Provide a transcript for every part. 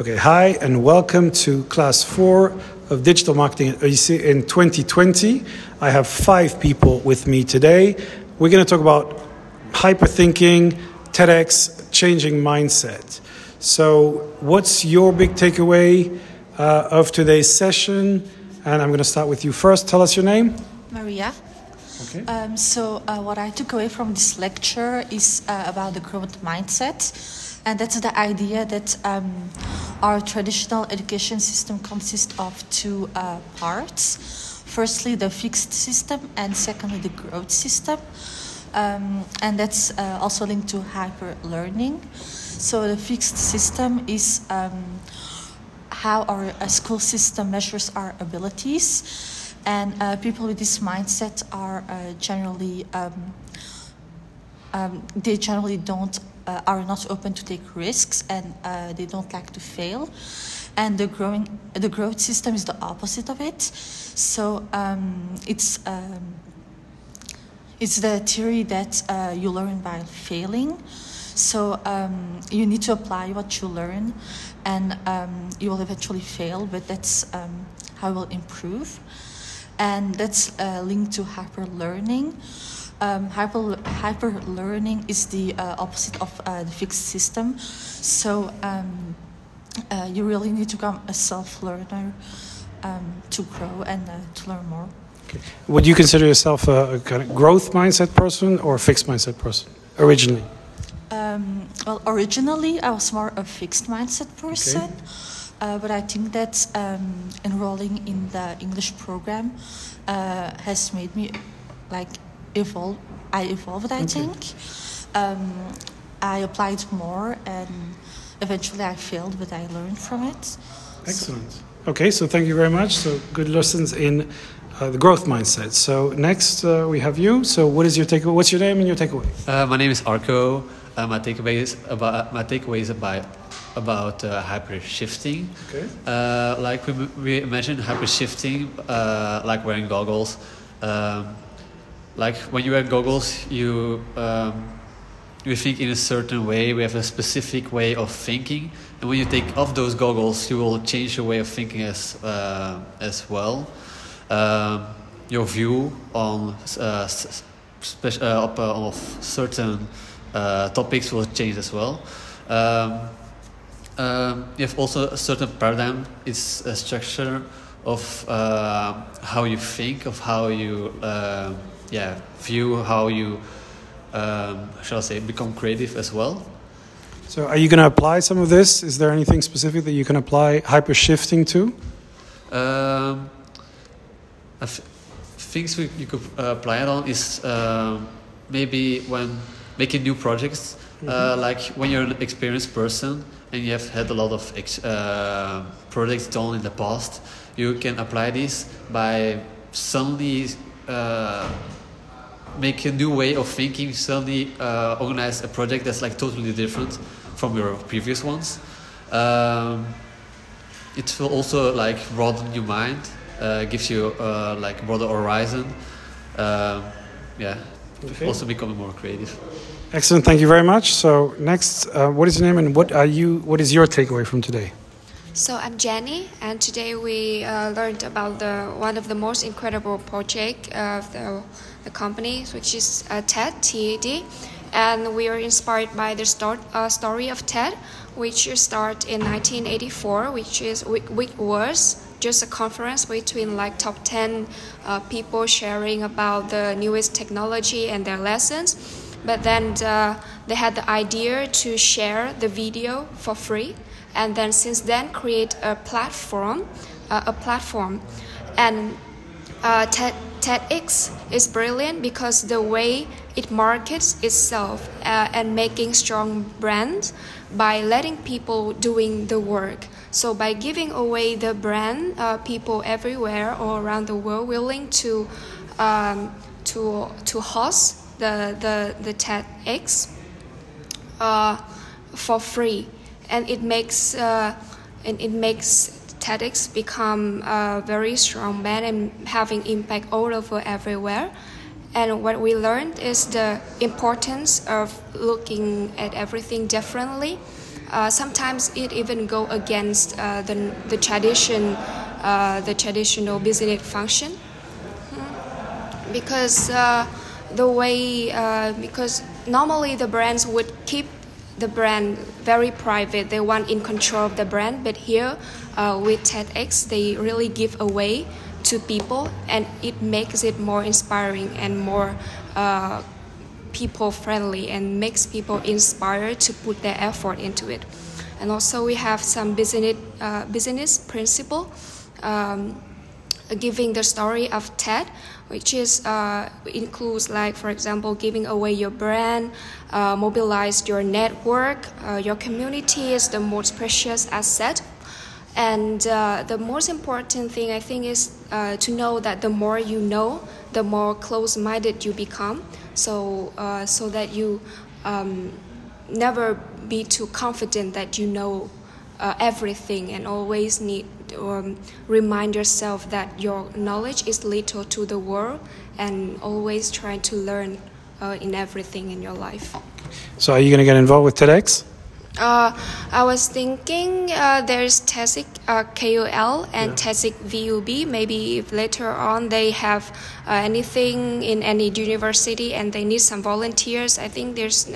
Okay, hi, and welcome to class four of digital marketing in 2020. I have five people with me today. We're going to talk about hyperthinking, TEDx, changing mindset. So, what's your big takeaway uh, of today's session? And I'm going to start with you first. Tell us your name. Maria. Okay. Um, so, uh, what I took away from this lecture is uh, about the growth mindset, and that's the idea that um, our traditional education system consists of two uh, parts. Firstly, the fixed system, and secondly, the growth system. Um, and that's uh, also linked to hyper learning. So, the fixed system is um, how our uh, school system measures our abilities and uh, people with this mindset are uh, generally um, um, they generally don't uh, are not open to take risks and uh, they don't like to fail. And the growing the growth system is the opposite of it. So um, it's um, it's the theory that uh, you learn by failing. So um, you need to apply what you learn and um, you will eventually fail but that's how you will improve. And that's uh, linked to hyper learning. Um, hyper, hyper learning is the uh, opposite of uh, the fixed system. So um, uh, you really need to become a self learner um, to grow and uh, to learn more. Okay. Would you consider yourself a, a, kind of growth mindset person or a fixed mindset person originally? Um, well, originally I was more a fixed mindset person. Okay. Uh, but I think that um, enrolling in the English program uh, has made me like evolve. I evolved. I okay. think um, I applied more, and eventually I failed, but I learned from it. Excellent. So. Okay, so thank you very much. So good lessons in uh, the growth mindset. So next uh, we have you. So what is your takeaway? What's your name and your takeaway? Uh, my name is Arco. Uh, my takeaway is about my takeaway is about about uh, hyper shifting. Okay. Uh, like we, we mentioned hyper shifting, uh, like wearing goggles. Um, like when you wear goggles, you um, you think in a certain way. We have a specific way of thinking, and when you take off those goggles, you will change your way of thinking as uh, as well. Um, your view on uh, spe- uh, of certain topics will change as well. Um, um, you have also a certain paradigm. It's a structure of uh, how you think, of how you uh, yeah view, how you um, shall I say become creative as well. So, are you going to apply some of this? Is there anything specific that you can apply hyper shifting to? Um, things we, you could uh, apply it on is um, maybe when making new projects, mm -hmm. like when you're an experienced person and you have had a lot of uh, projects done in the past, you can apply this by suddenly uh, make a new way of thinking, suddenly uh, organize a project that's like totally different from your previous ones. Um, it will also like broaden your mind, uh, gives you uh, like broader horizon. Um, yeah, okay. also becoming more creative. Excellent. Thank you very much. So next, uh, what is your name and what are you? What is your takeaway from today? So I'm Jenny, and today we uh, learned about the one of the most incredible project of the, the company, which is uh, TED, TED, and we are inspired by the start, uh, story of TED, which started in 1984, which is which was just a conference between like top 10 uh, people sharing about the newest technology and their lessons but then the, they had the idea to share the video for free and then since then create a platform uh, a platform. And uh, TED, TEDx is brilliant because the way it markets itself uh, and making strong brands by letting people doing the work. So by giving away the brand uh, people everywhere all around the world willing to um, to to host the the the TEDx uh, for free, and it makes uh, and it makes TEDx become a very strong band and having impact all over everywhere. And what we learned is the importance of looking at everything differently. uh, sometimes it even go against uh, the, the tradition, uh, the traditional business function, hmm. because uh, the way uh, because normally the brands would keep the brand very private. They want in control of the brand, but here uh, with TEDx, they really give away to people, and it makes it more inspiring and more uh, people friendly, and makes people inspired to put their effort into it. And also, we have some business uh, business principle. Um, giving the story of TED, which is uh, includes like for example giving away your brand, uh, mobilize your network, uh, your community is the most precious asset. And uh, the most important thing I think is uh, to know that the more you know, the more close-minded you become. So so that you um, never be too confident that you know everything and always need um, remind yourself that your knowledge is little to the world and always try to learn uh, in everything in your life. So, are you going to get involved with TEDx? Uh, I was thinking uh, there's TEDx uh, KOL and yeah. TEDx VUB. Maybe if later on they have uh, anything in any university and they need some volunteers, I think there's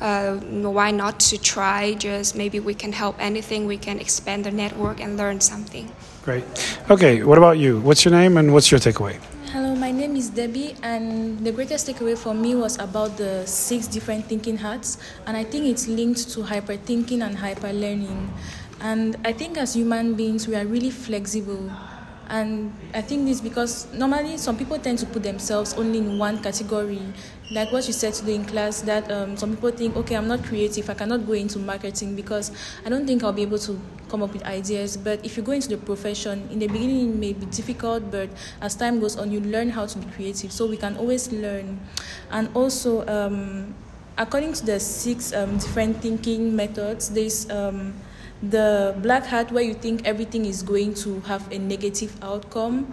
uh, why not to try? Just maybe we can help anything, we can expand the network and learn something. Great. Okay, what about you? What's your name and what's your takeaway? Hello, my name is Debbie, and the greatest takeaway for me was about the six different thinking hats, and I think it's linked to hyper thinking and hyper learning. And I think as human beings, we are really flexible and I think this because normally some people tend to put themselves only in one category. Like what you said today in class, that um, some people think, okay, I'm not creative, I cannot go into marketing because I don't think I'll be able to come up with ideas. But if you go into the profession, in the beginning it may be difficult, but as time goes on, you learn how to be creative. So we can always learn. And also, um, according to the six um, different thinking methods, there's um, the black hat where you think everything is going to have a negative outcome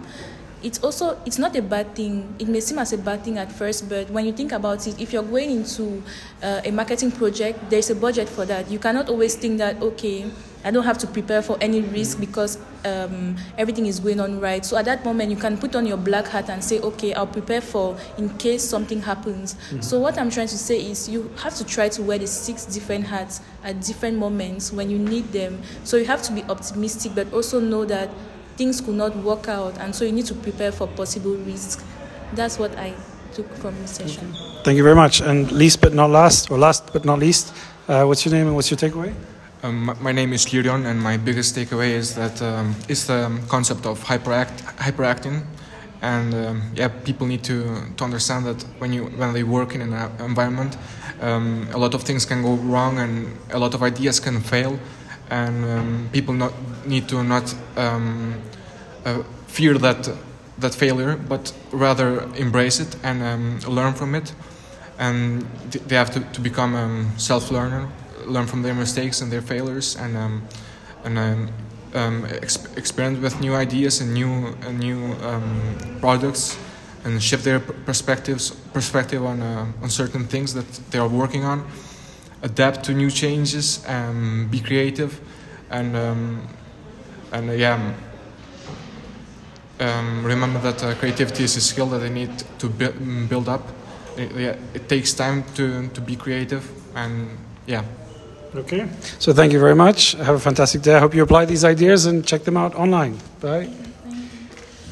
it's also it's not a bad thing. It may seem as a bad thing at first but when you think about it if you're going into uh, a marketing project there's a budget for that. You cannot always think that okay I don't have to prepare for any risk because um, everything is going on right. So at that moment, you can put on your black hat and say, okay, I'll prepare for in case something happens. Mm-hmm. So what I'm trying to say is you have to try to wear the six different hats at different moments when you need them. So you have to be optimistic, but also know that things could not work out, and so you need to prepare for possible risks. That's what I took from this session. Thank you very much. And least but not last, or last but not least, uh, what's your name and what's your takeaway? Um, my name is Lirion, and my biggest takeaway is that um, the concept of hyperact, hyperacting, and um, yeah, people need to to understand that when you when they work in an environment, um, a lot of things can go wrong, and a lot of ideas can fail, and um, people not need to not um, uh, fear that that failure, but rather embrace it and learn from it, and they have to, to become a self-learner learn from their mistakes and their failures and um, and um, um, exp- experiment with new ideas and new new um, products and shift their perspectives perspective on uh, on certain things that they are working on adapt to new changes and be creative and and uh, yeah um, remember that uh, creativity is a skill that they need to bu- build up. It, yeah, it takes time to, to be creative and yeah Okay. So thank you very much. Have a fantastic day. I hope you apply these ideas and check them out online. Bye.